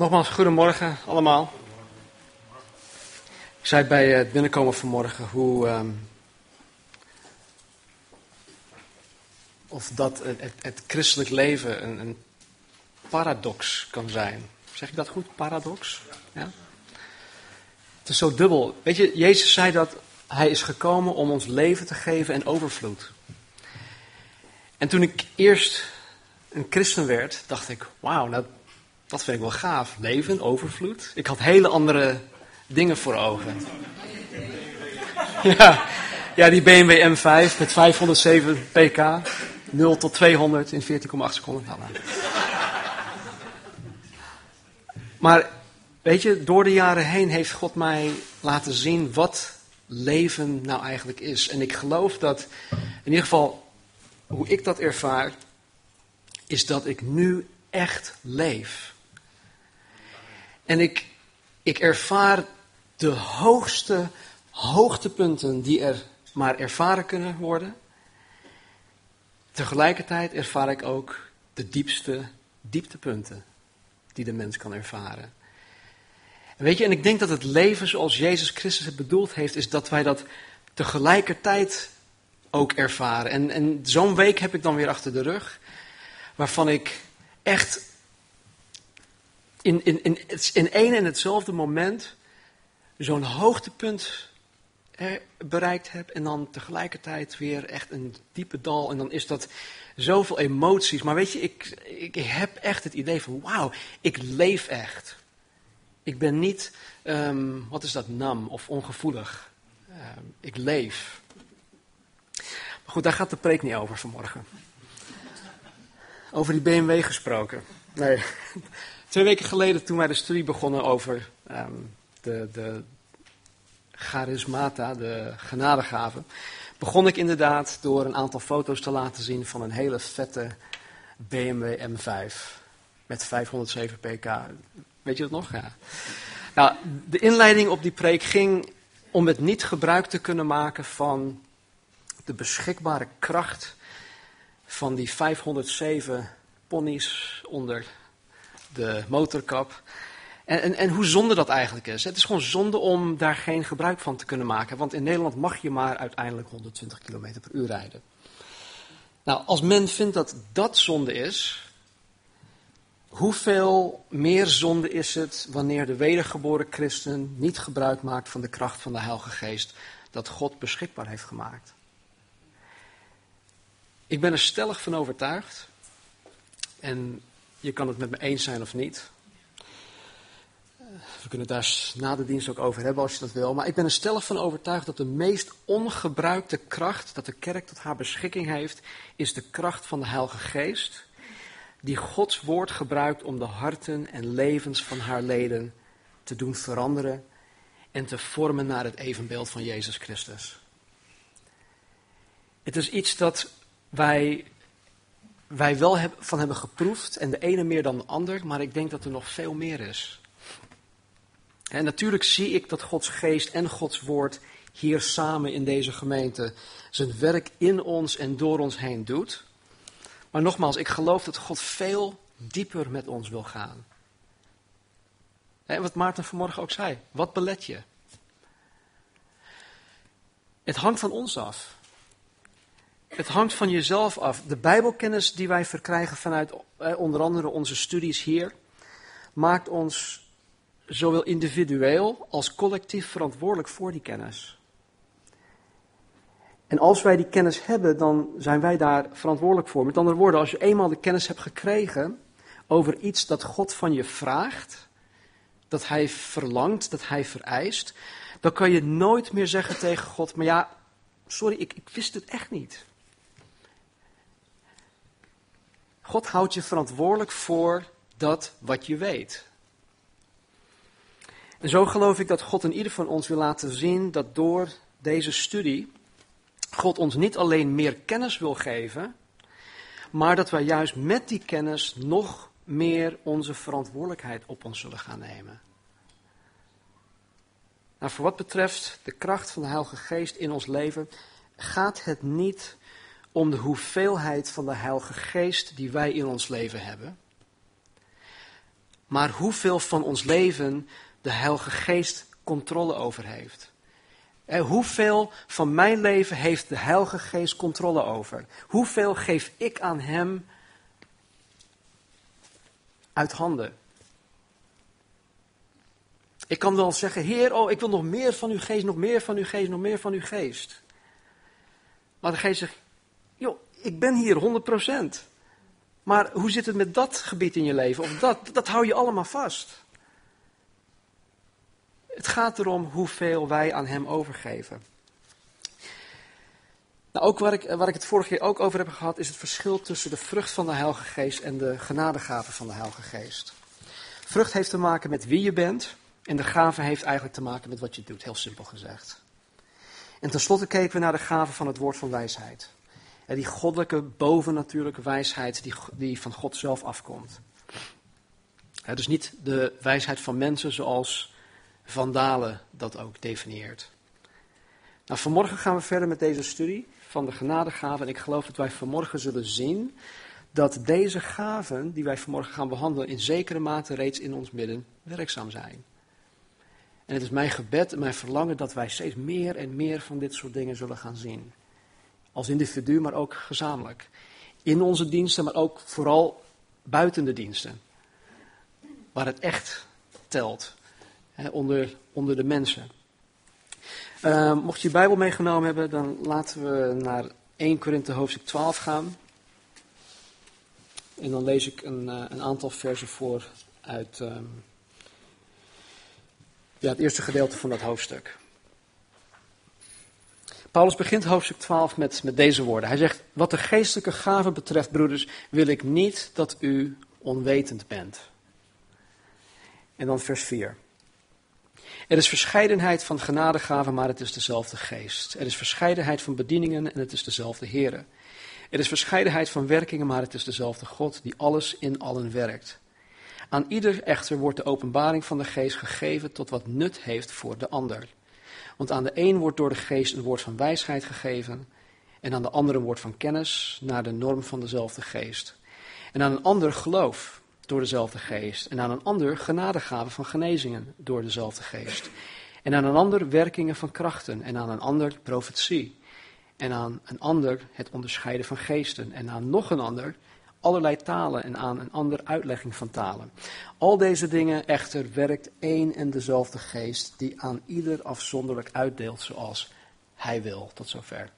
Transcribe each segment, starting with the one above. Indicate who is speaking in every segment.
Speaker 1: Nogmaals, goedemorgen allemaal. Ik zei bij het binnenkomen vanmorgen hoe. ehm, of dat het, het, het christelijk leven een, een paradox kan zijn. Zeg ik dat goed? Paradox? Ja? Het is zo dubbel. Weet je, Jezus zei dat hij is gekomen om ons leven te geven en overvloed. En toen ik eerst een christen werd, dacht ik, wauw, nou, dat vind ik wel gaaf. Leven, overvloed. Ik had hele andere dingen voor ogen. Ja, ja die BMW M5 met 507 pk, 0 tot 200 in 14,8 seconden. Nou, nou. Maar weet je, door de jaren heen heeft God mij laten zien wat leven nou eigenlijk is. En ik geloof dat, in ieder geval hoe ik dat ervaar, is dat ik nu echt leef. En ik, ik ervaar de hoogste hoogtepunten die er maar ervaren kunnen worden. Tegelijkertijd ervaar ik ook de diepste dieptepunten die de mens kan ervaren. En weet je, en ik denk dat het leven zoals Jezus Christus het bedoeld heeft, is dat wij dat tegelijkertijd ook ervaren. En, en zo'n week heb ik dan weer achter de rug, waarvan ik echt in, in, in, in één en hetzelfde moment zo'n hoogtepunt bereikt heb en dan tegelijkertijd weer echt een diepe dal en dan is dat zoveel emoties. Maar weet je, ik, ik heb echt het idee van wauw, ik leef echt. Ik ben niet, ehm, wat is dat, nam of ongevoelig. Ehm, ik leef. Maar goed, daar gaat de preek niet over vanmorgen. Over die BMW gesproken. Nee, twee weken geleden toen wij de studie begonnen over ehm, de, de charismata, de genadegaven, begon ik inderdaad door een aantal foto's te laten zien van een hele vette BMW M5 met 507 pk. Weet je dat nog? Ja. Nou, de inleiding op die preek ging om het niet gebruik te kunnen maken van de beschikbare kracht van die 507 ponies onder de motorkap. En, en, en, hoe zonde dat eigenlijk is. Het is gewoon zonde om daar geen gebruik van te kunnen maken. Want in Nederland mag je maar uiteindelijk 120 km per uur rijden. Nou, als men vindt dat dat zonde is, hoeveel meer zonde is het wanneer de wedergeboren christen niet gebruik maakt van de kracht van de Heilige Geest dat God beschikbaar heeft gemaakt? Ik ben er stellig van overtuigd, en je kan het met me eens zijn of niet. We kunnen het daar na de dienst ook over hebben als je dat wil. Maar ik ben er stellig van overtuigd dat de meest ongebruikte kracht dat de kerk tot haar beschikking heeft, is de kracht van de Heilige Geest. Die Gods woord gebruikt om de harten en levens van haar leden te doen veranderen en te vormen naar het evenbeeld van Jezus Christus. Het is iets dat wij, wij wel van hebben geproefd en de ene meer dan de ander, maar ik denk dat er nog veel meer is. Natuurlijk zie ik dat Gods geest en Gods woord hier samen in deze gemeente zijn werk in ons en door ons heen doet. Maar nogmaals, ik geloof dat God veel dieper met ons wil gaan. En wat Maarten vanmorgen ook zei, wat belet je? Het hangt van ons af. Het hangt van jezelf af. De Bijbelkennis die wij verkrijgen vanuit eh, onder andere onze studies hier, maakt ons zowel individueel als collectief verantwoordelijk voor die kennis. En als wij die kennis hebben, dan zijn wij daar verantwoordelijk voor. Met andere woorden, als je eenmaal de kennis hebt gekregen over iets dat God van je vraagt, dat Hij verlangt, dat Hij vereist, dan kan je nooit meer zeggen tegen God, maar ja, sorry, ik, ik wist het echt niet. God houdt je verantwoordelijk voor dat wat je weet. En zo geloof ik dat God in ieder van ons wil laten zien dat door deze studie God ons niet alleen meer kennis wil geven, maar dat wij juist met die kennis nog meer onze verantwoordelijkheid op ons zullen gaan nemen. Nou, voor wat betreft de kracht van de Heilige Geest in ons leven, gaat het niet om de hoeveelheid van de Heilige Geest die wij in ons leven hebben. maar hoeveel van ons leven de Heilige Geest controle over heeft. En hoeveel van mijn leven heeft de Heilige Geest controle over? Hoeveel geef ik aan Hem uit handen? Ik kan wel zeggen, Heer, oh, ik wil nog meer van uw geest, nog meer van uw geest, nog meer van uw geest. Maar de geest zegt, ik ben hier 100%. Maar hoe zit het met dat gebied in je leven? Of dat, dat hou je allemaal vast. Het gaat erom hoeveel wij aan Hem overgeven. Nou, ook waar ik, waar ik het vorige keer ook over heb gehad, is het verschil tussen de vrucht van de Heilige Geest en de genadegaven van de Heilige Geest. Vrucht heeft te maken met wie je bent en de gave heeft eigenlijk te maken met wat je doet, heel simpel gezegd. En tenslotte keken we naar de gave van het woord van wijsheid. Die goddelijke, bovennatuurlijke wijsheid die, die van God zelf afkomt. dus niet de wijsheid van mensen zoals Van Dalen dat ook definieert. Nou, vanmorgen gaan we verder met deze studie van de genadegaven. En ik geloof dat wij vanmorgen zullen zien dat deze gaven die wij vanmorgen gaan behandelen in zekere mate reeds in ons midden werkzaam zijn. En het is mijn gebed en mijn verlangen dat wij steeds meer en meer van dit soort dingen zullen gaan zien. Als individu, maar ook gezamenlijk. In onze diensten, maar ook vooral buiten de diensten. Waar het echt telt. Hè, onder, onder de mensen. Uh, mocht je je Bijbel meegenomen hebben, dan laten we naar 1 Korinthe hoofdstuk 12 gaan. En dan lees ik een, uh, een aantal versen voor uit um, ja, het eerste gedeelte van dat hoofdstuk. Paulus begint hoofdstuk 12 met, met deze woorden. Hij zegt, wat de geestelijke gaven betreft, broeders, wil ik niet dat u onwetend bent. En dan vers 4. Er is verscheidenheid van genadegaven, maar het is dezelfde geest. Er is verscheidenheid van bedieningen en het is dezelfde Here. Er is verscheidenheid van werkingen, maar het is dezelfde God die alles in allen werkt. Aan ieder echter wordt de openbaring van de geest gegeven tot wat nut heeft voor de ander. Want aan de een wordt door de geest een woord van wijsheid gegeven, en aan de andere een woord van kennis naar de norm van dezelfde geest. En aan een ander geloof door dezelfde geest. En aan een ander genadegaven van genezingen door dezelfde geest. En aan een ander werkingen van krachten. En aan een ander profetie. En aan een ander het onderscheiden van geesten. En aan nog een ander allerlei talen en aan een ander uitlegging van talen. Al deze dingen echter werkt één en dezelfde geest die aan ieder afzonderlijk uitdeelt zoals hij wil. Tot zover.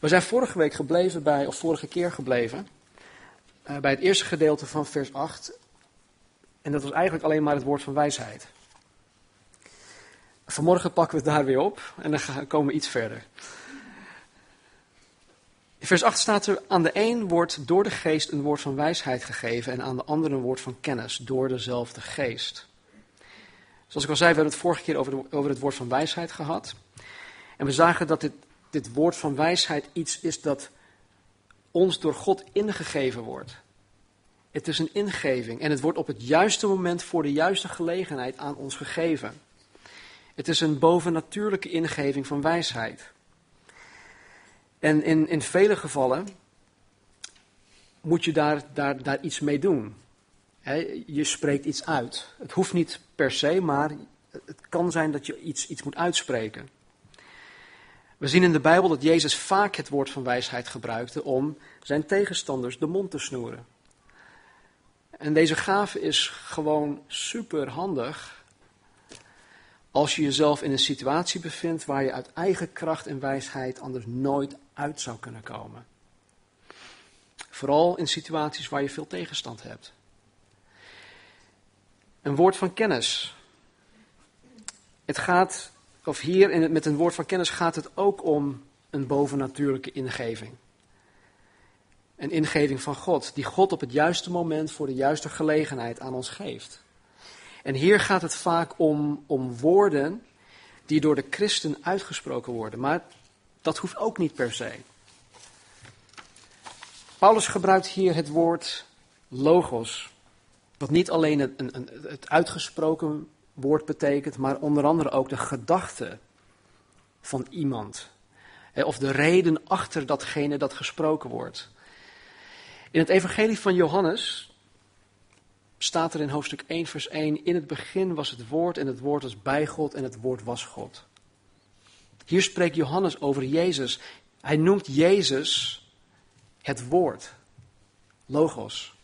Speaker 1: We zijn vorige week gebleven bij, of vorige keer gebleven, uh, bij het eerste gedeelte van vers 8. En dat was eigenlijk alleen maar het woord van wijsheid. Vanmorgen pakken we het daar weer op en dan komen we iets verder. In vers 8 staat er, aan de een wordt door de geest een woord van wijsheid gegeven en aan de andere een woord van kennis door dezelfde geest. Zoals ik al zei, we hebben het vorige keer over, over het woord van wijsheid gehad. En we zagen dat dit, dit woord van wijsheid iets is dat ons door God ingegeven wordt. Het is een ingeving en het wordt op het juiste moment voor de juiste gelegenheid aan ons gegeven. Het is een bovennatuurlijke ingeving van wijsheid. En in, in vele gevallen moet je daar, daar, daar iets mee doen. je spreekt iets uit. Het hoeft niet per se, maar het kan zijn dat je iets, iets moet uitspreken. We zien in de Bijbel dat Jezus vaak het woord van wijsheid gebruikte om zijn tegenstanders de mond te snoeren. En deze gave is gewoon super handig als je jezelf in een situatie bevindt waar je uit eigen kracht en wijsheid anders nooit uit zou kunnen komen. Vooral in situaties waar je veel tegenstand hebt. Een woord van kennis. Het gaat, of hier in het, met een woord van kennis gaat het ook om een bovennatuurlijke ingeving. Een ingeving van God, die God op het juiste moment voor de juiste gelegenheid aan ons geeft. En hier gaat het vaak om, om woorden die door de christen uitgesproken worden. Maar dat hoeft ook niet per se. Paulus gebruikt hier het woord logos. Wat niet alleen het, het uitgesproken woord betekent, maar onder andere ook de gedachte van iemand. Of de reden achter datgene dat gesproken wordt. In het Evangelie van Johannes staat er in hoofdstuk 1, vers 1, in het begin was het woord en het woord was bij God en het woord was God. Hier spreekt Johannes over Jezus. Hij noemt Jezus het woord, logos.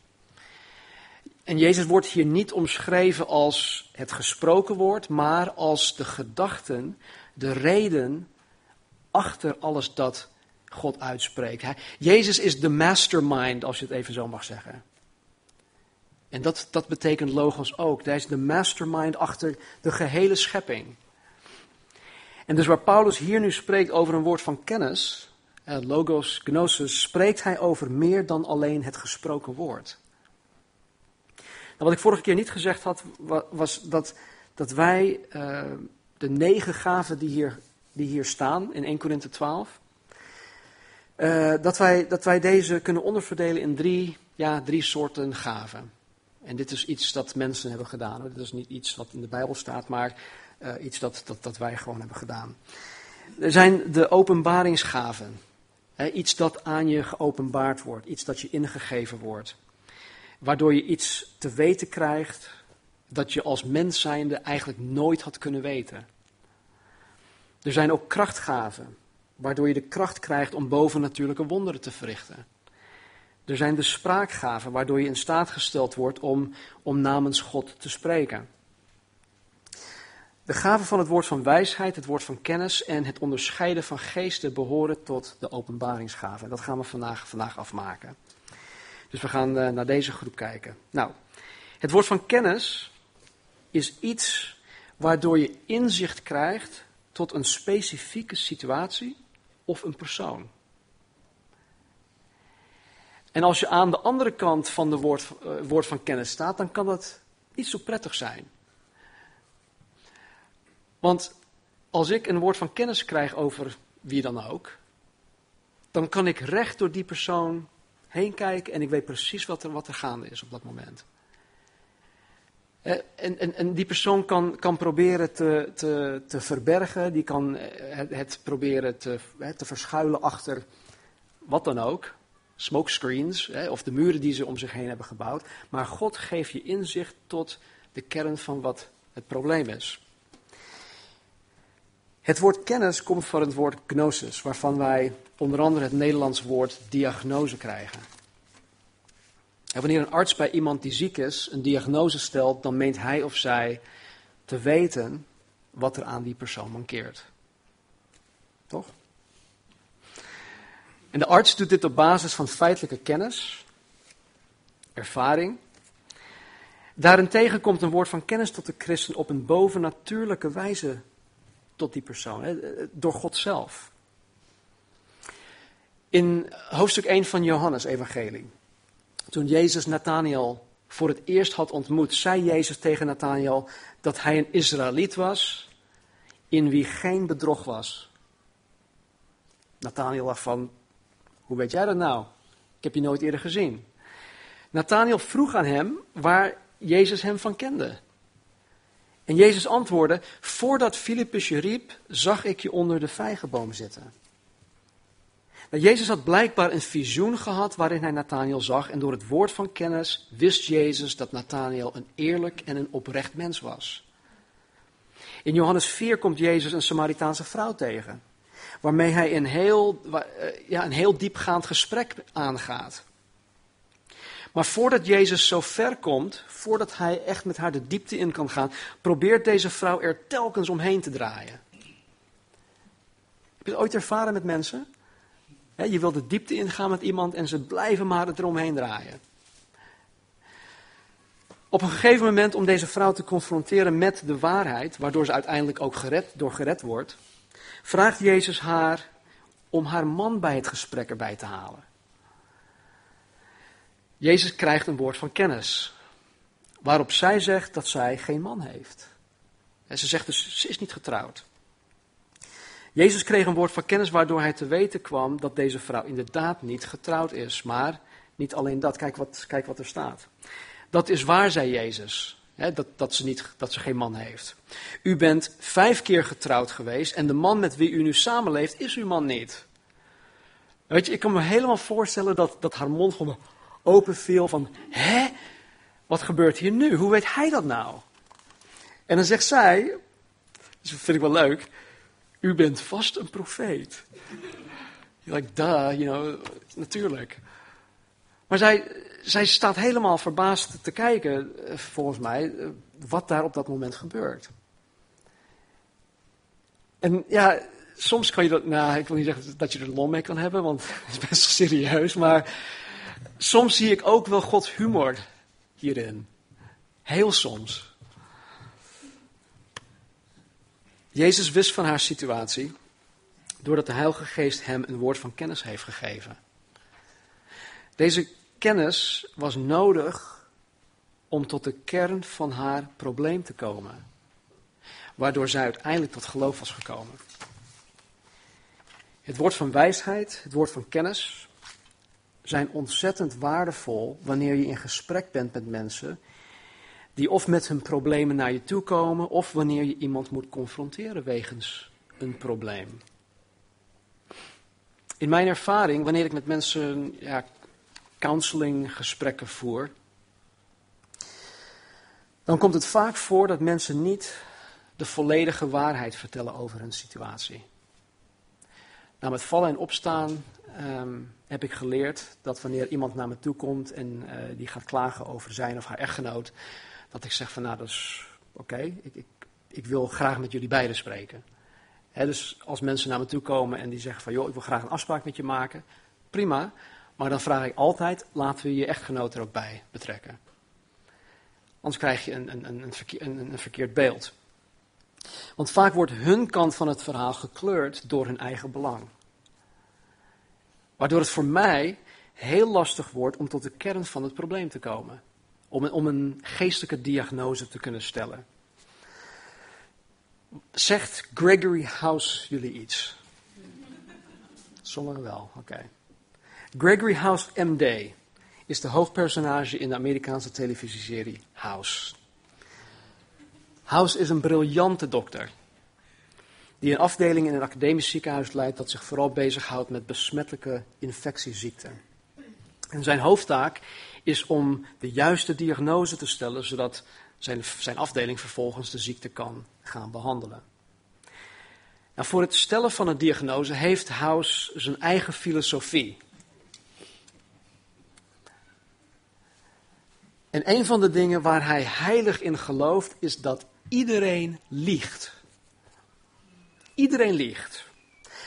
Speaker 1: En Jezus wordt hier niet omschreven als het gesproken woord, maar als de gedachten, de reden achter alles dat God uitspreekt. Hij, Jezus is de mastermind, als je het even zo mag zeggen. En dat, dat betekent logos ook. Hij is de mastermind achter de gehele schepping. En dus waar Paulus hier nu spreekt over een woord van kennis, eh, logos, gnosis, spreekt hij over meer dan alleen het gesproken woord. Nou, wat ik vorige keer niet gezegd had, was dat, dat wij uh, de negen gaven die hier, die hier staan in 1 Korinthe 12, uh, dat, wij, dat wij deze kunnen onderverdelen in drie, ja, drie soorten gaven. En dit is iets dat mensen hebben gedaan. Dit is niet iets wat in de Bijbel staat, maar uh, iets dat, dat, dat wij gewoon hebben gedaan. Er zijn de openbaringsgaven. Iets dat aan je geopenbaard wordt, iets dat je ingegeven wordt waardoor je iets te weten krijgt dat je als mens zijnde eigenlijk nooit had kunnen weten. Er zijn ook krachtgaven, waardoor je de kracht krijgt om bovennatuurlijke wonderen te verrichten. Er zijn de spraakgaven, waardoor je in staat gesteld wordt om, om namens God te spreken. De gaven van het woord van wijsheid, het woord van kennis en het onderscheiden van geesten behoren tot de openbaringsgaven. Dat gaan we vandaag, vandaag afmaken. Dus we gaan uh, naar deze groep kijken. Nou, het woord van kennis is iets waardoor je inzicht krijgt tot een specifieke situatie of een persoon. En als je aan de andere kant van de woord, uh, woord van kennis staat, dan kan dat niet zo prettig zijn. Want als ik een woord van kennis krijg over wie dan ook, dan kan ik recht door die persoon heen kijken en ik weet precies wat er, wat er gaande is op dat moment. Eh, en, en, en die persoon kan, kan proberen te, te, te verbergen, die kan eh, het, proberen te, te verschuilen achter wat dan ook. Smokescreens of de muren die ze om zich heen hebben gebouwd. Maar God geeft je inzicht tot de kern van wat het probleem is. Het woord kennis komt van het woord gnosis, waarvan wij onder andere het Nederlands woord diagnose krijgen. En wanneer een arts bij iemand die ziek is een diagnose stelt, dan meent hij of zij te weten wat er aan die persoon mankeert. Toch? En de arts doet dit op basis van feitelijke kennis, ervaring. Daarentegen komt een woord van kennis tot de christen op een bovennatuurlijke wijze tot die persoon, door God zelf. In hoofdstuk 1 van Johannes Evangelie, toen Jezus Nathanael voor het eerst had ontmoet, zei Jezus tegen Nathanael dat hij een Israëliet was in wie geen bedrog was. Nathanael dacht van, hoe weet jij dat nou? Ik heb je nooit eerder gezien. Nathanael vroeg aan hem waar Jezus hem van kende. En Jezus antwoordde, voordat Filippus je riep, zag ik je onder de vijgenboom zitten. Nou, Jezus had blijkbaar een visioen gehad waarin hij Nathanael zag en door het woord van kennis wist Jezus dat Nathanael een eerlijk en een oprecht mens was. In Johannes 4 komt Jezus een Samaritaanse vrouw tegen, waarmee hij een heel, eh, ja, een heel diepgaand gesprek aangaat. Maar voordat Jezus zo ver komt, voordat hij echt met haar de diepte in kan gaan, probeert deze vrouw er telkens omheen te draaien. Heb je het ooit ervaren met mensen? je wilt de diepte ingaan met iemand en ze blijven maar eromheen draaien. Op een gegeven moment, om deze vrouw te confronteren met de waarheid, waardoor ze uiteindelijk ook gered, door gered wordt, vraagt Jezus haar om haar man bij het gesprek erbij te halen. Jezus krijgt een woord van kennis, waarop zij zegt dat zij geen man heeft. En ze zegt dus, ze is niet getrouwd. Jezus kreeg een woord van kennis waardoor hij te weten kwam dat deze vrouw inderdaad niet getrouwd is. Maar niet alleen dat, kijk wat, kijk wat er staat. Dat is waar, zei Jezus, hè, dat, dat, ze niet, dat ze geen man heeft. U bent vijf keer getrouwd geweest en de man met wie u nu samenleeft is uw man niet. Weet je, ik kan me helemaal voorstellen dat, dat haar mond gewoon open viel van, hè? wat gebeurt hier nu? Hoe weet hij dat nou? En dan zegt zij, dat vind ik wel leuk, u bent vast een profeet. Je like, duh, you know, natuurlijk. Maar zij, zij staat helemaal verbaasd te kijken, eh, volgens mij, eh, wat daar op dat moment gebeurt. En ja, soms kan je dat, nou, ik wil niet zeggen dat je er lol mee kan hebben, want het is best serieus, maar soms zie ik ook wel Gods humor hierin. Heel soms. Jezus wist van haar situatie doordat de Heilige Geest hem een woord van kennis heeft gegeven. Deze kennis was nodig om tot de kern van haar probleem te komen, waardoor zij uiteindelijk tot geloof was gekomen. Het woord van wijsheid, het woord van kennis, zijn ontzettend waardevol wanneer je in gesprek bent met mensen die of met hun problemen naar je toe komen, of wanneer je iemand moet confronteren wegens een probleem. In mijn ervaring, wanneer ik met mensen ja, counselinggesprekken voer, dan komt het vaak voor dat mensen niet de volledige waarheid vertellen over hun situatie. Na met vallen en opstaan ehm, heb ik geleerd dat wanneer iemand naar me toe komt en uh, die gaat klagen over zijn of haar echtgenoot, dat ik zeg van nou dat is oké, ik, ik, ik, wil graag met jullie beiden spreken. dus als mensen naar me toe komen en die zeggen van joh, ik wil graag een afspraak met je maken, prima. Maar dan vraag ik altijd, laten we je echtgenoot er ook bij betrekken. Anders krijg je een, een, een, een verkeerd beeld. Want vaak wordt hun kant van het verhaal gekleurd door hun eigen belang. Waardoor het voor mij heel lastig wordt om tot de kern van het probleem te komen. Om een, om een geestelijke diagnose te kunnen stellen. Zegt Gregory House jullie iets? Sommigen wel, oké. Gregory House MD is de hoofdpersonage in de Amerikaanse televisieserie House. House is een briljante dokter. Die een afdeling in een academisch ziekenhuis leidt dat zich vooral bezighoudt met besmettelijke infectieziekten. En zijn hoofdtaak is om de juiste diagnose te stellen, zodat zijn, zijn afdeling vervolgens de ziekte kan gaan behandelen. Voor het stellen van een diagnose heeft House zijn eigen filosofie. En een van de dingen waar hij heilig in gelooft is dat iedereen liegt. Iedereen liegt.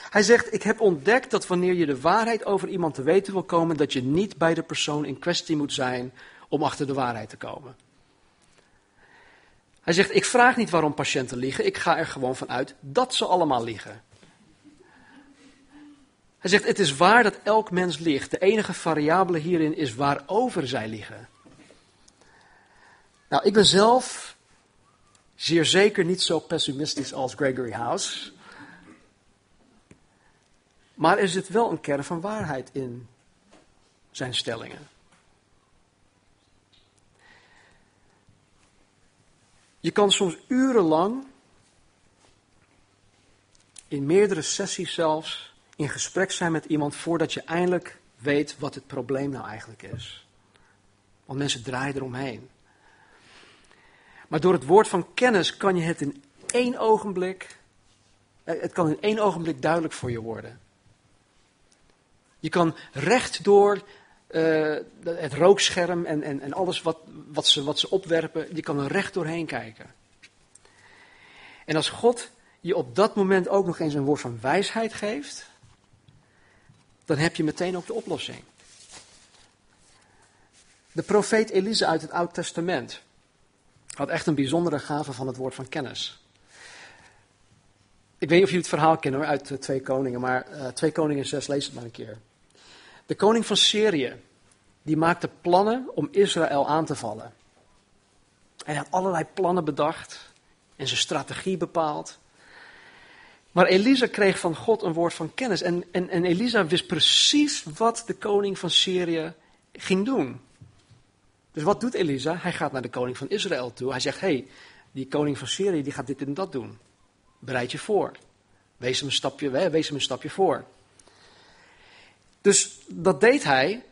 Speaker 1: Hij zegt, ik heb ontdekt dat wanneer je de waarheid over iemand te weten wil komen, dat je niet bij de persoon in kwestie moet zijn om achter de waarheid te komen. Hij zegt, ik vraag niet waarom patiënten liegen, ik ga er gewoon van uit dat ze allemaal liegen. Hij zegt, het is waar dat elk mens liegt. De enige variabele hierin is waarover zij liegen. Nou, ik ben zelf zeer zeker niet zo pessimistisch als Gregory House. Maar er zit wel een kern van waarheid in zijn stellingen. Je kan soms urenlang, in meerdere sessies zelfs, in gesprek zijn met iemand voordat je eindelijk weet wat het probleem nou eigenlijk is. Want mensen draaien eromheen. Maar door het woord van kennis kan je het in één ogenblik, eh, het kan in één ogenblik duidelijk voor je worden. Je kan recht door uh, het rookscherm en, en, en alles wat, wat, ze, wat ze opwerpen, je kan er recht doorheen kijken. En als God je op dat moment ook nog eens een woord van wijsheid geeft, dan heb je meteen ook de oplossing. De profeet Elise uit het Oud Testament had echt een bijzondere gave van het woord van kennis. Ik weet niet of jullie het verhaal kennen uit uh, Twee Koningen, maar uh, Twee Koningen 6, lees het maar een keer. De koning van Syrië, die maakte plannen om Israël aan te vallen. Hij had allerlei plannen bedacht en zijn strategie bepaald. Maar Elisa kreeg van God een woord van kennis. En, en, en Elisa wist precies wat de koning van Syrië ging doen. Dus wat doet Elisa? Hij gaat naar de koning van Israël toe. Hij zegt, hey, die koning van Syrië die gaat dit en dat doen. Bereid je voor. Wees hem een stapje, wees hem een stapje voor. Dus dat deed hij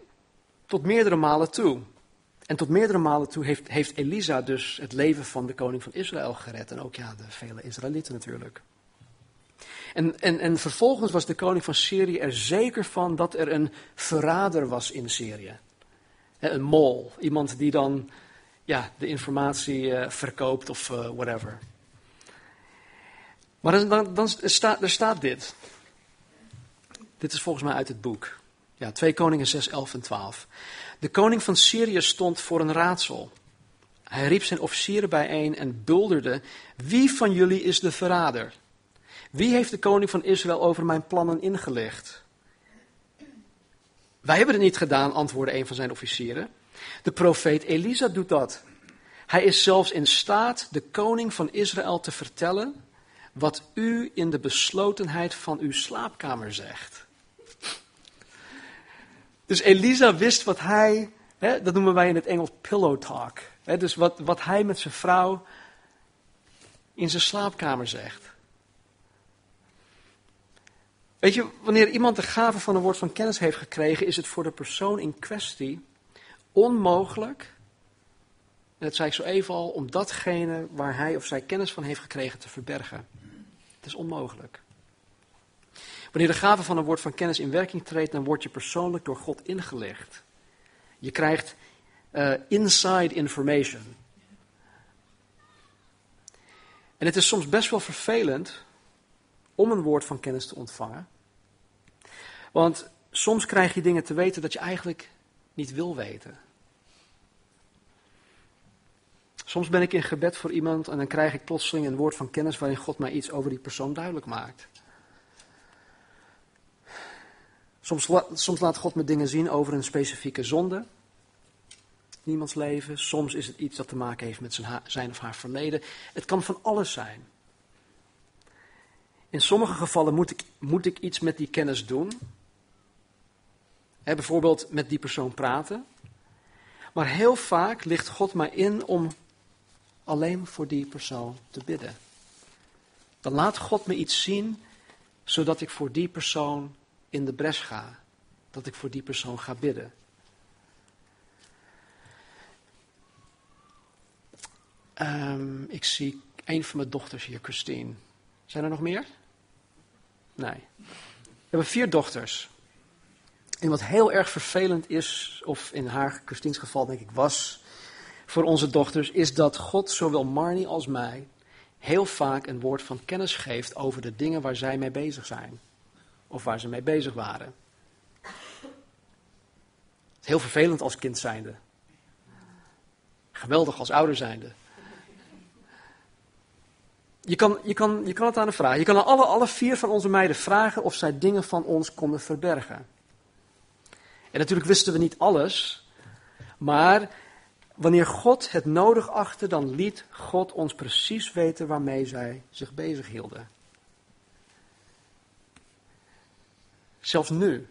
Speaker 1: tot meerdere malen toe. En tot meerdere malen toe heeft, heeft Elisa dus het leven van de koning van Israël gered. En ook ja, de vele Israëlieten natuurlijk. En, en, en vervolgens was de koning van Syrië er zeker van dat er een verrader was in Syrië. Een mol, iemand die dan ja, de informatie uh, verkoopt of uh, whatever. Maar dan, dan, dan staat, er staat dit. Dit is volgens mij uit het boek. Ja, 2 Koningen 6, 11 en 12. De koning van Syrië stond voor een raadsel. Hij riep zijn officieren bijeen en bulderde: Wie van jullie is de verrader? Wie heeft de koning van Israël over mijn plannen ingelicht? Wij hebben het niet gedaan, antwoordde een van zijn officieren. De profeet Elisa doet dat. Hij is zelfs in staat de koning van Israël te vertellen wat u in de beslotenheid van uw slaapkamer zegt. Dus Elisa wist wat hij, hè, dat noemen wij in het Engels pillow talk. Hè, dus wat, wat hij met zijn vrouw in zijn slaapkamer zegt. Weet je, wanneer iemand de gave van een woord van kennis heeft gekregen, is het voor de persoon in kwestie onmogelijk, dat zei ik zo even al, om datgene waar hij of zij kennis van heeft gekregen te verbergen. Het is onmogelijk. Wanneer de gave van een woord van kennis in werking treedt, dan word je persoonlijk door God ingelicht. Je krijgt uh, inside information. En het is soms best wel vervelend om een woord van kennis te ontvangen. Want soms krijg je dingen te weten dat je eigenlijk niet wil weten. Soms ben ik in gebed voor iemand en dan krijg ik plotseling een woord van kennis waarin God mij iets over die persoon duidelijk maakt. Soms, soms laat God me dingen zien over een specifieke zonde. Niemands leven. Soms is het iets dat te maken heeft met zijn, zijn of haar verleden. Het kan van alles zijn. In sommige gevallen moet ik, moet ik iets met die kennis doen. bijvoorbeeld met die persoon praten. Maar heel vaak ligt God mij in om alleen voor die persoon te bidden. Dan laat God me iets zien, zodat ik voor die persoon in de bres ga. Dat ik voor die persoon ga bidden. Um, ik zie een van mijn dochters hier, Christine. Zijn er nog meer? Nee. We hebben vier dochters. En wat heel erg vervelend is, of in haar, Christine's geval denk ik was, voor onze dochters, is dat God zowel Marnie als mij heel vaak een woord van kennis geeft over de dingen waar zij mee bezig zijn. Of waar ze mee bezig waren. Heel vervelend als kind zijnde. Geweldig als ouder zijnde. Je kan, je, kan, je kan het aan de vragen. Je kan aan alle, alle vier van onze meiden vragen of zij dingen van ons konden verbergen. En natuurlijk wisten we niet alles, maar wanneer God het nodig achtte, dan liet God ons precies weten waarmee zij zich bezig hielden. Zelfs nu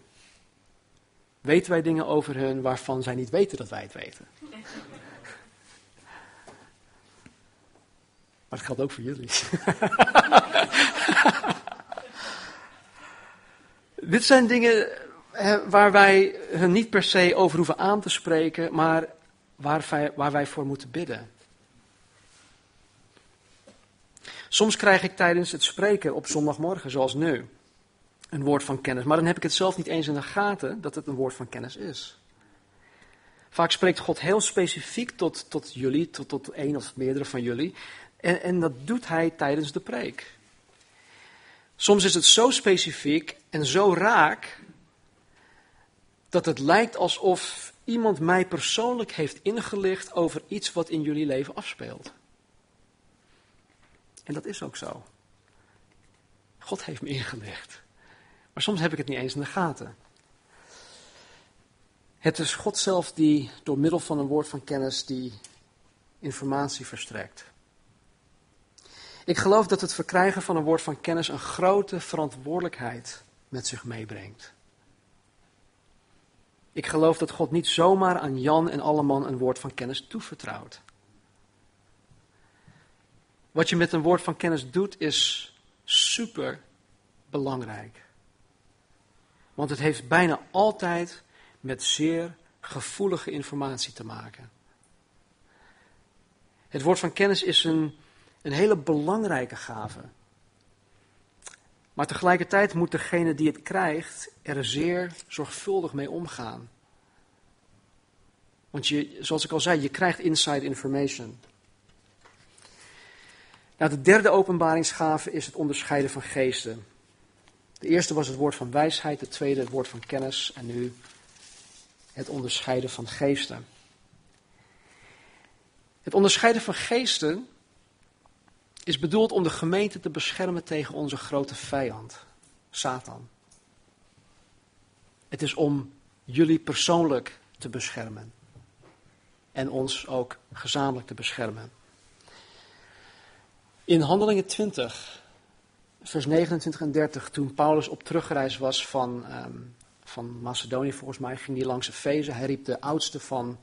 Speaker 1: weten wij dingen over hun waarvan zij niet weten dat wij het weten. Maar het geldt ook voor jullie. Dit zijn dingen waar wij hun niet per se over hoeven aan te spreken, maar waar wij, waar wij voor moeten bidden. Soms krijg ik tijdens het spreken op zondagmorgen, zoals nu, een woord van kennis. Maar dan heb ik het zelf niet eens in de gaten dat het een woord van kennis is. Vaak spreekt God heel specifiek tot, tot jullie, tot, tot één of meerdere van jullie. En, en dat doet hij tijdens de preek. Soms is het zo specifiek en zo raak dat het lijkt alsof iemand mij persoonlijk heeft ingelicht over iets wat in jullie leven afspeelt. En dat is ook zo. God heeft me ingelicht. Maar soms heb ik het niet eens in de gaten. Het is God zelf die door middel van een woord van kennis die informatie verstrekt. Ik geloof dat het verkrijgen van een woord van kennis een grote verantwoordelijkheid met zich meebrengt. Ik geloof dat God niet zomaar aan Jan en Alleman een woord van kennis toevertrouwt. Wat je met een woord van kennis doet is super belangrijk. Want het heeft bijna altijd met zeer gevoelige informatie te maken. Het woord van kennis is een, een hele belangrijke gave. Maar tegelijkertijd moet degene die het krijgt er zeer zorgvuldig mee omgaan. Want je, zoals ik al zei, je krijgt inside information. Nou, de derde openbaringsgave is het onderscheiden van geesten. De eerste was het woord van wijsheid, de tweede het woord van kennis en nu het onderscheiden van geesten. Het onderscheiden van geesten is bedoeld om de gemeente te beschermen tegen onze grote vijand, Satan. Het is om jullie persoonlijk te beschermen en ons ook gezamenlijk te beschermen. In Handelingen 20, vers 29 en 30, toen Paulus op terugreis was van, um, van Macedonië, volgens mij, ging hij langs Efeze. Hij riep de oudste van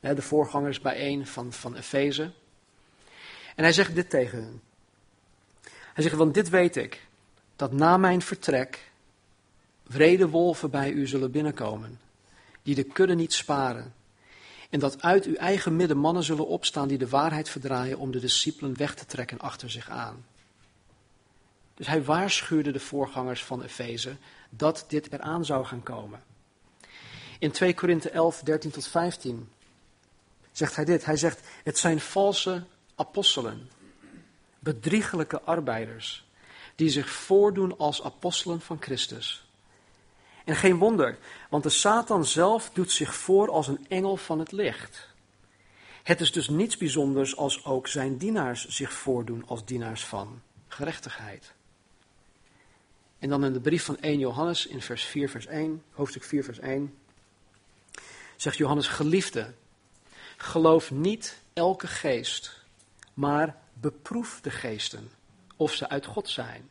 Speaker 1: de voorgangers bijeen van, van Efeze. En hij zegt dit tegen hen. Hij zegt, want dit weet ik, dat na mijn vertrek wrede wolven bij u zullen binnenkomen, die de kudde niet sparen. En dat uit uw eigen midden mannen zullen opstaan die de waarheid verdraaien om de discipelen weg te trekken achter zich aan. Dus hij waarschuwde de voorgangers van Efeze dat dit eraan zou gaan komen. In 2 Korinthe 11, 13 tot 15 zegt hij dit. Hij zegt, het zijn valse apostelen, bedriegelijke arbeiders, die zich voordoen als apostelen van Christus. En geen wonder, want de Satan zelf doet zich voor als een engel van het licht. Het is dus niets bijzonders als ook zijn dienaars zich voordoen als dienaars van gerechtigheid. En dan in de brief van 1 Johannes in vers 4, vers 1, hoofdstuk 4, vers 1, zegt Johannes, geliefde, geloof niet elke geest, maar beproef de geesten of ze uit God zijn.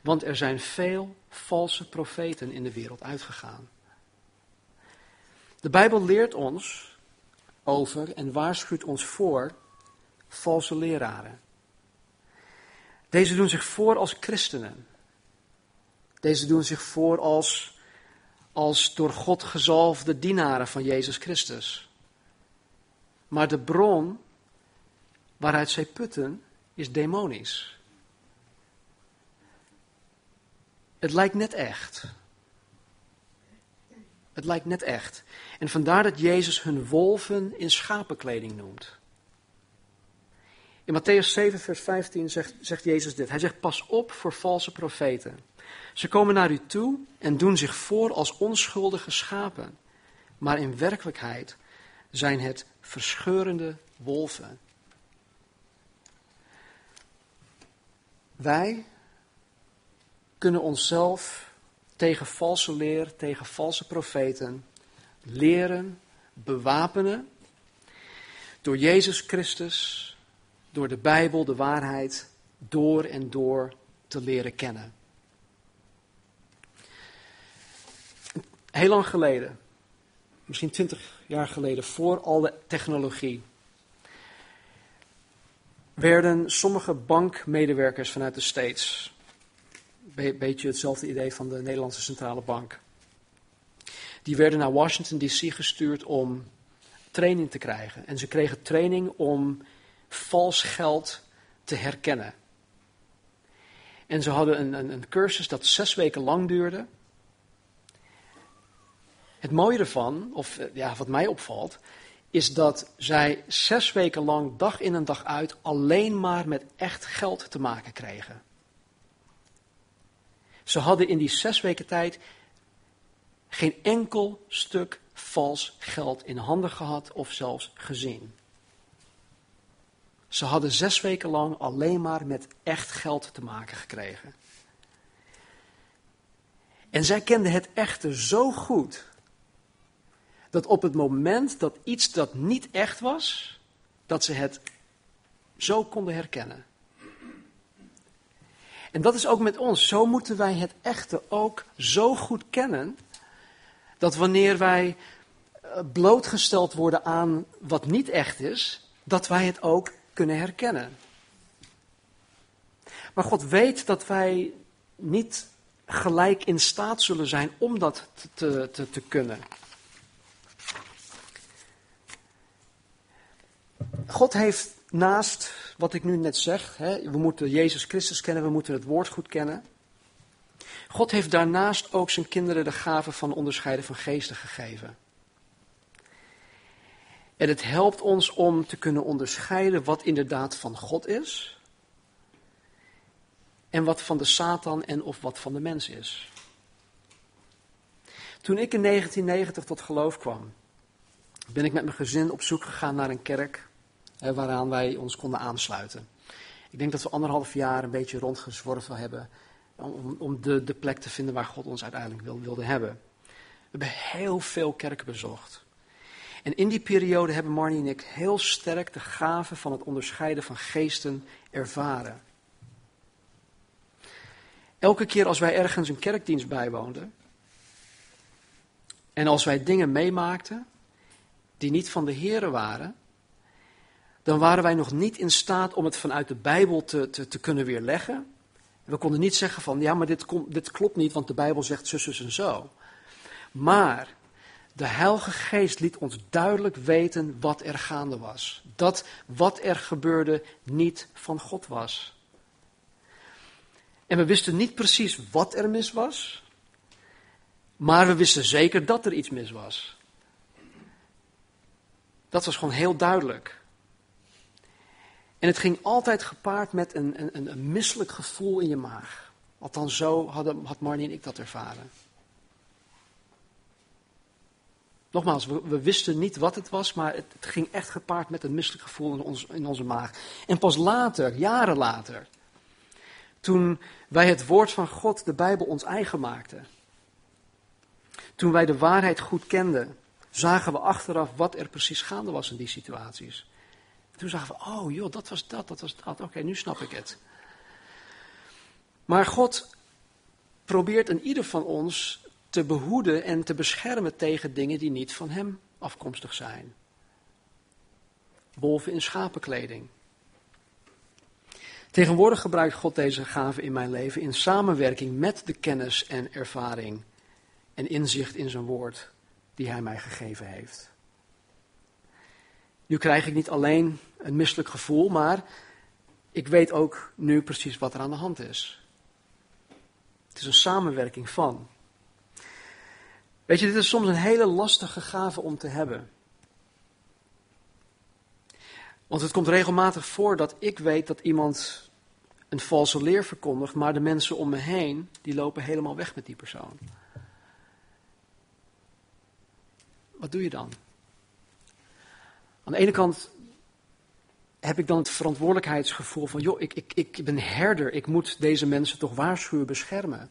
Speaker 1: Want er zijn veel valse profeten in de wereld uitgegaan. De Bijbel leert ons over en waarschuwt ons voor valse leraren. Deze doen zich voor als christenen. Deze doen zich voor als, als door God gezalfde dienaren van Jezus Christus. Maar de bron waaruit zij putten is demonisch. Het lijkt net echt. Het lijkt net echt. En vandaar dat Jezus hun wolven in schapenkleding noemt. In Matthäus 7, vers 15 zegt, zegt Jezus dit. Hij zegt: Pas op voor valse profeten. Ze komen naar u toe en doen zich voor als onschuldige schapen. Maar in werkelijkheid zijn het verscheurende wolven. Wij kunnen onszelf tegen valse leer, tegen valse profeten leren, bewapenen. Door Jezus Christus, door de Bijbel, de waarheid, door en door te leren kennen. Heel lang geleden, misschien twintig jaar geleden, voor alle technologie, werden sommige bankmedewerkers vanuit de States, een beetje hetzelfde idee van de Nederlandse Centrale Bank, die werden naar Washington DC gestuurd om training te krijgen. En ze kregen training om vals geld te herkennen. En ze hadden een, een, een cursus dat zes weken lang duurde. Het mooie ervan, of eh, ja, wat mij opvalt, is dat zij zes weken lang, dag in en dag uit, alleen maar met echt geld te maken kregen. Ze hadden in die zes weken tijd geen enkel stuk vals geld in handen gehad of zelfs gezien. Ze hadden zes weken lang alleen maar met echt geld te maken gekregen. En zij kenden het echte zo goed dat op het moment dat iets dat niet echt was, dat ze het zo konden herkennen. En dat is ook met ons. Zo moeten wij het echte ook zo goed kennen, dat wanneer wij eh, blootgesteld worden aan wat niet echt is, dat wij het ook kunnen herkennen. Maar God weet dat wij niet gelijk in staat zullen zijn om dat te, te, te kunnen. God heeft naast wat ik nu net zeg, hè, we moeten Jezus Christus kennen, we moeten het woord goed kennen. God heeft daarnaast ook zijn kinderen de gave van onderscheiden van geesten gegeven. En het helpt ons om te kunnen onderscheiden wat inderdaad van God is. En wat van de Satan en of wat van de mens is. Toen ik in 1990 tot geloof kwam, ben ik met mijn gezin op zoek gegaan naar een kerk waaraan wij ons konden aansluiten. Ik denk dat we anderhalf jaar een beetje rondgezworven hebben om, om de, de plek te vinden waar God ons uiteindelijk wil, wilde hebben. We hebben heel veel kerken bezocht. En in die periode hebben Marnie en ik heel sterk de gave van het onderscheiden van geesten ervaren. Elke keer als wij ergens een kerkdienst bijwoonden en als wij dingen meemaakten die niet van de Here waren, dan waren wij nog niet in staat om het vanuit de Bijbel te, te, te kunnen weerleggen. We konden niet zeggen van, ja, maar dit, klopt niet, want de Bijbel zegt zus, zus en zo. Maar de Heilige Geest liet ons duidelijk weten wat er gaande was. Dat wat er gebeurde niet van God was. En we wisten niet precies wat er mis was, maar we wisten zeker dat er iets mis was. Dat was gewoon heel duidelijk. En het ging altijd gepaard met een, een, een misselijk gevoel in je maag. Althans, zo hadden, had Marnie en ik dat ervaren. Nogmaals, we, wisten niet wat het was, maar het, het, ging echt gepaard met een misselijk gevoel in, ons, in onze maag. En pas later, jaren later, toen wij het woord van God, de Bijbel, ons eigen maakten. Toen wij de waarheid goed kenden, zagen we achteraf wat er precies gaande was in die situaties. Toen zagen we, oh joh, dat was dat, dat was dat. Oké, nu snap ik het. Maar God probeert in ieder van ons te behoeden en te beschermen tegen dingen die niet van Hem afkomstig zijn. Wolven in schapenkleding. Tegenwoordig gebruikt God deze gave in mijn leven in samenwerking met de kennis en ervaring en inzicht in zijn woord die Hij mij gegeven heeft. Nu krijg ik niet alleen een misselijk gevoel, maar ik weet ook nu precies wat er aan de hand is. Het is een samenwerking van. Weet je, dit is soms een hele lastige gave om te hebben. Want het komt regelmatig voor dat ik weet dat iemand een valse leer verkondigt, maar de mensen om me heen, die lopen helemaal weg met die persoon. Wat doe je dan? Aan de ene kant heb ik dan het verantwoordelijkheidsgevoel van, joh, ik, ik, ik ben herder, ik moet deze mensen toch waarschuwen, beschermen.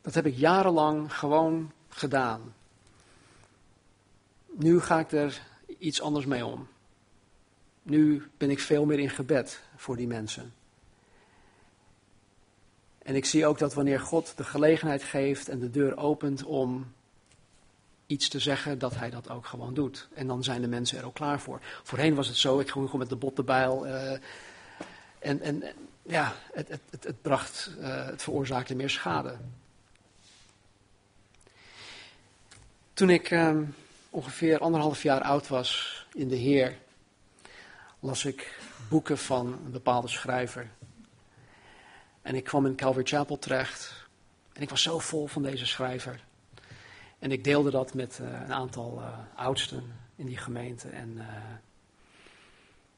Speaker 1: Dat heb ik jarenlang gewoon gedaan. Nu ga ik er iets anders mee om. Nu ben ik veel meer in gebed voor die mensen. En ik zie ook dat wanneer God de gelegenheid geeft en de deur opent om iets te zeggen, dat hij dat ook gewoon doet. En dan zijn de mensen er ook klaar voor. Voorheen was het zo, ik ging gewoon met de bottenbijl. Uh, en, en ja, het, het, het, bracht, uh, het veroorzaakte meer schade. Toen ik uh, ongeveer anderhalf jaar oud was in de Heer, las ik boeken van een bepaalde schrijver. En ik kwam in Calvary Chapel terecht. En ik was zo vol van deze schrijver. En ik deelde dat met uh, een aantal uh, oudsten in die gemeente. En uh,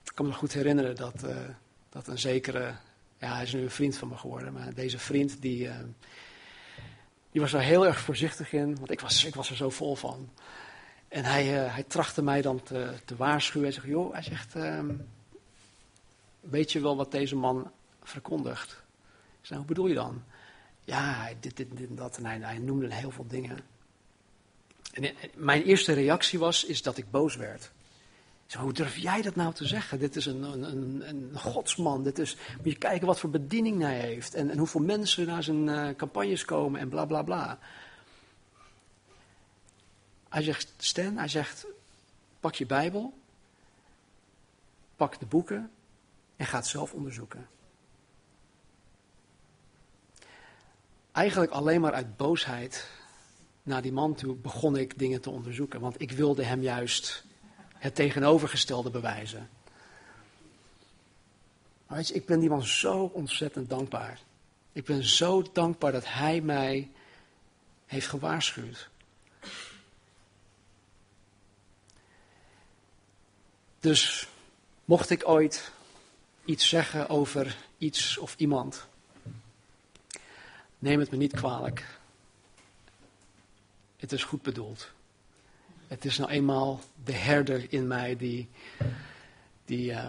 Speaker 1: ik kan me nog goed herinneren dat, dat een zekere, ja hij is nu een vriend van me geworden, maar deze vriend die, die was er heel erg voorzichtig in, want ik was, ik was er zo vol van. En hij, hij trachtte mij dan te, te waarschuwen. Hij zegt, joh, hij zegt, ehm, weet je wel wat deze man verkondigt? Ik zei, hoe bedoel je dan? Ja, dit, dit, dit en dat. En hij, hij noemde heel veel dingen. En mijn eerste reactie was, is dat ik boos werd. Zo, hoe durf jij dat nou te zeggen? Dit is een, een, een, godsman. Dit is, moet je kijken wat voor bediening hij heeft. En, en hoeveel mensen naar zijn uh, campagnes komen en bla bla bla. Hij zegt, Stan, hij zegt, pak je Bijbel. Pak de boeken en ga het zelf onderzoeken. Eigenlijk alleen maar uit boosheid naar die man toe begon ik dingen te onderzoeken. Want ik wilde hem juist het tegenovergestelde bewijzen. Maar weet je, ik ben die man zo ontzettend dankbaar. Ik ben zo dankbaar dat hij mij heeft gewaarschuwd. Dus mocht ik ooit iets zeggen over iets of iemand, neem het me niet kwalijk. Het is goed bedoeld. Het is nou eenmaal de herder in mij die, die, uh,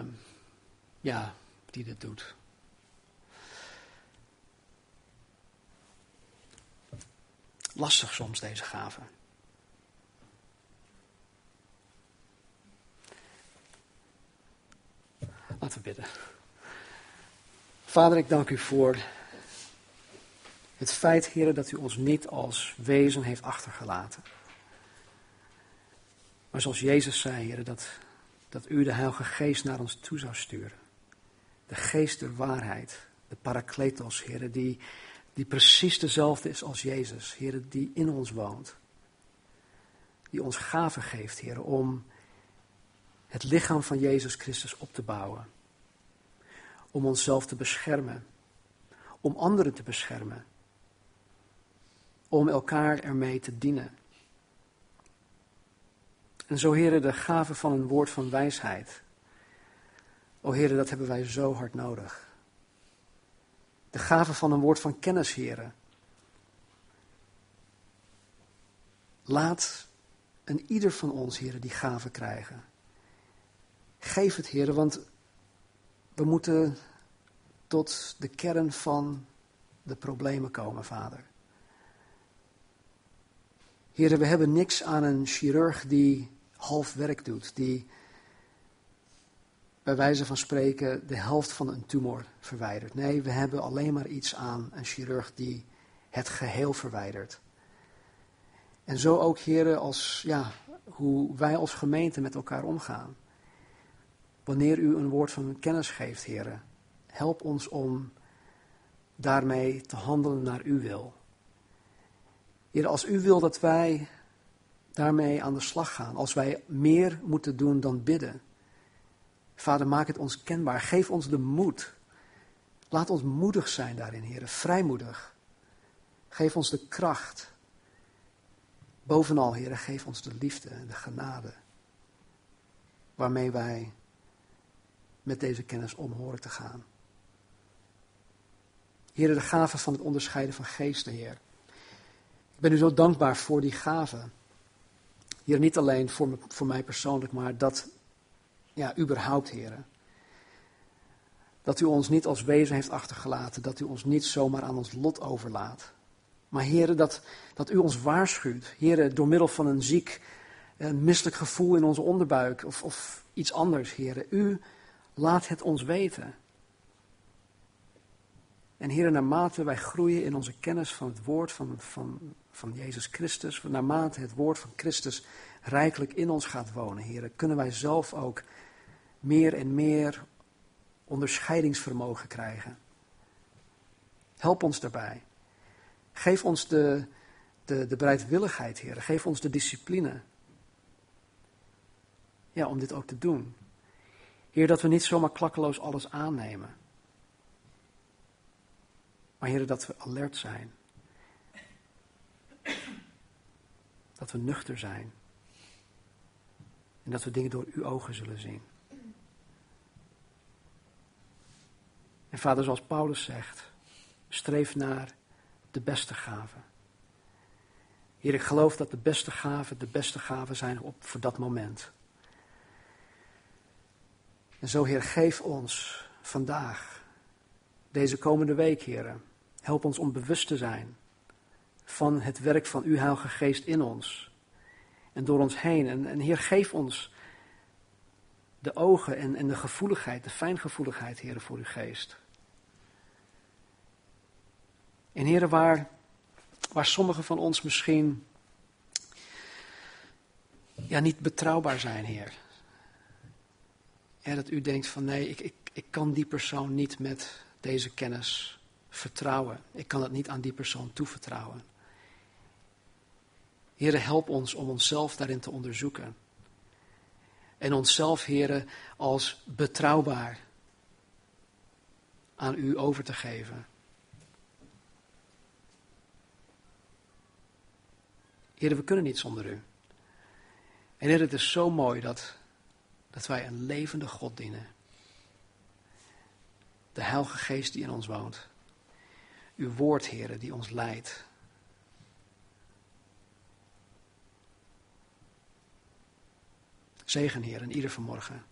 Speaker 1: ja, die dit doet. Lastig soms deze gave. Laten we bidden. Vader, ik dank u voor het feit, heren, dat u ons niet als wezen heeft achtergelaten. Maar zoals Jezus zei, heren, dat, dat u de Heilige Geest naar ons toe zou sturen. De geest der waarheid, de parakletos, heren, die, die precies dezelfde is als Jezus, heren, die in ons woont. Die ons gaven geeft, heren, om het lichaam van Jezus Christus op te bouwen. Om onszelf te beschermen. Om anderen te beschermen. Om elkaar ermee te dienen. En zo, heren, de gave van een woord van wijsheid. O heren, dat hebben wij zo hard nodig. De gave van een woord van kennis, heren. Laat een ieder van ons, heren, die gave krijgen. Geef het, heren, want we moeten tot de kern van de problemen komen, vader. Heren, we hebben niks aan een chirurg die half werk doet, die bij wijze van spreken de helft van een tumor verwijdert. Nee, we hebben alleen maar iets aan een chirurg die het geheel verwijdert. En zo ook, heren, als, ja, hoe wij als gemeente met elkaar omgaan. Wanneer u een woord van kennis geeft, heren, help ons om daarmee te handelen naar uw wil. Heren, als u wil dat wij daarmee aan de slag gaan. Als wij meer moeten doen dan bidden. Vader, maak het ons kenbaar. Geef ons de moed. Laat ons moedig zijn daarin, Heer. Vrijmoedig. Geef ons de kracht. Bovenal, Heer, geef ons de liefde en de genade. Waarmee wij met deze kennis om horen te gaan. Heer, de gave van het onderscheiden van geesten, Heer. Ik ben u zo dankbaar voor die gave. Hier niet alleen voor, voor mij persoonlijk, maar dat, ja, überhaupt, heren. Dat u ons niet als wezen heeft achtergelaten, dat u ons niet zomaar aan ons lot overlaat. Maar heren, dat, dat u ons waarschuwt. Heren, door middel van een ziek, een misselijk gevoel in onze onderbuik of, of iets anders, heren. U laat het ons weten. En heren, naarmate wij groeien in onze kennis van het woord van, van, van Jezus Christus, naarmate het woord van Christus rijkelijk in ons gaat wonen, heren, kunnen wij zelf ook meer en meer onderscheidingsvermogen krijgen. Help ons daarbij. Geef ons de, de, de bereidwilligheid, heren. Geef ons de discipline. Ja, om dit ook te doen. Heer, dat we niet zomaar klakkeloos alles aannemen. Maar Heer, dat we alert zijn. Dat we nuchter zijn. En dat we dingen door uw ogen zullen zien. En vader, zoals Paulus zegt, streef naar de beste gaven. Heer, ik geloof dat de beste gaven de beste gaven zijn op, voor dat moment. En zo, Heer, geef ons vandaag, deze komende week, Heer, help ons om bewust te zijn van het werk van uw Heilige Geest in ons en door ons heen. En, Heer, geef ons de ogen en, en de gevoeligheid, de fijngevoeligheid, Heer, voor uw geest. En Heer, waar, waar sommigen van ons misschien ja, niet betrouwbaar zijn, Heer. Ja, dat u denkt van nee, ik, ik, ik kan die persoon niet met deze kennis vertrouwen. Ik kan het niet aan die persoon toevertrouwen. Heere, help ons om onszelf daarin te onderzoeken. En onszelf, heren, als betrouwbaar aan u over te geven. Heren, we kunnen niet zonder u. En Heer, het is zo mooi dat, dat wij een levende God dienen. De Heilige Geest die in ons woont. Uw woord, Heer, die ons leidt. Zegen, Heer, in ieder vanmorgen.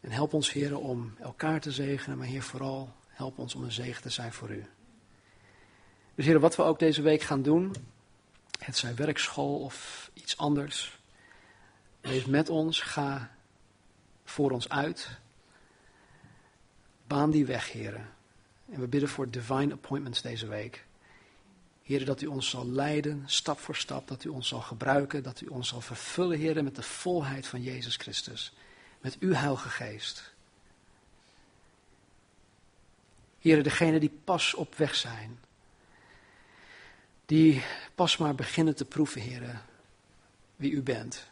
Speaker 1: En help ons, Heer, om elkaar te zegenen, maar Heer, vooral help ons om een zegen te zijn voor U. Dus Heer, wat we ook deze week gaan doen, het zij werkschool of iets anders, wees met ons, ga voor ons uit. Baan die weg, Heer. En we bidden voor divine appointments deze week. Heer, dat u ons zal leiden, stap voor stap, dat u ons zal gebruiken, dat u ons zal vervullen, Heer, met de volheid van Jezus Christus. Met uw Heilige Geest. Heer, degenen die pas op weg zijn, die pas maar beginnen te proeven, Heer, wie u bent.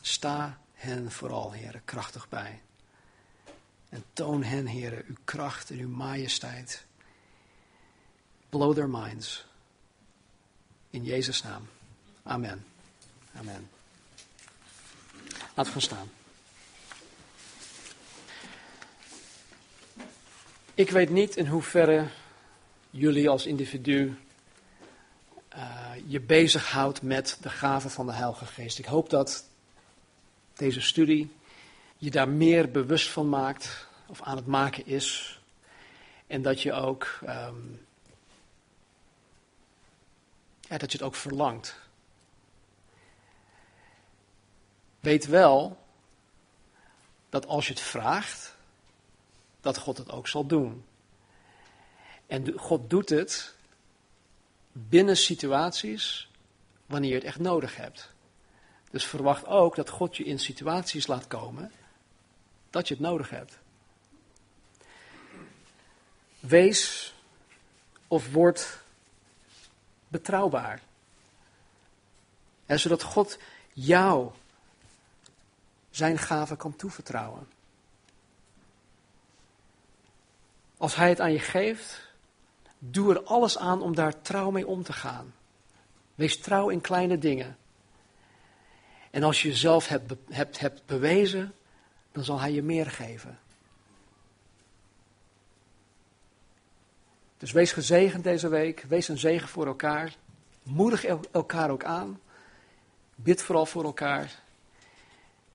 Speaker 1: Sta hen vooral, Heer, krachtig bij. En toon hen, Heer, uw kracht en uw majesteit. Blow their minds. In Jezus' naam. Amen. Amen. Laten we gaan staan. Ik weet niet in hoeverre jullie als individu uh, je bezighoudt met de gave van de Heilige Geest. Ik hoop dat deze studie je daar meer bewust van maakt, of aan het maken is. En dat je ook, um, dat je het ook verlangt. Weet wel dat als je het vraagt, dat God het ook zal doen. En God doet het binnen situaties wanneer je het echt nodig hebt. Dus verwacht ook dat God je in situaties laat komen dat je het nodig hebt. Wees of word betrouwbaar. En zodat God jou zijn gave kan toevertrouwen. Als Hij het aan je geeft, doe er alles aan om daar trouw mee om te gaan. Wees trouw in kleine dingen. En als je jezelf hebt, hebt, hebt bewezen, dan zal Hij je meer geven. Dus wees gezegend deze week, wees een zegen voor elkaar. Moedig elkaar ook aan. Bid vooral voor elkaar.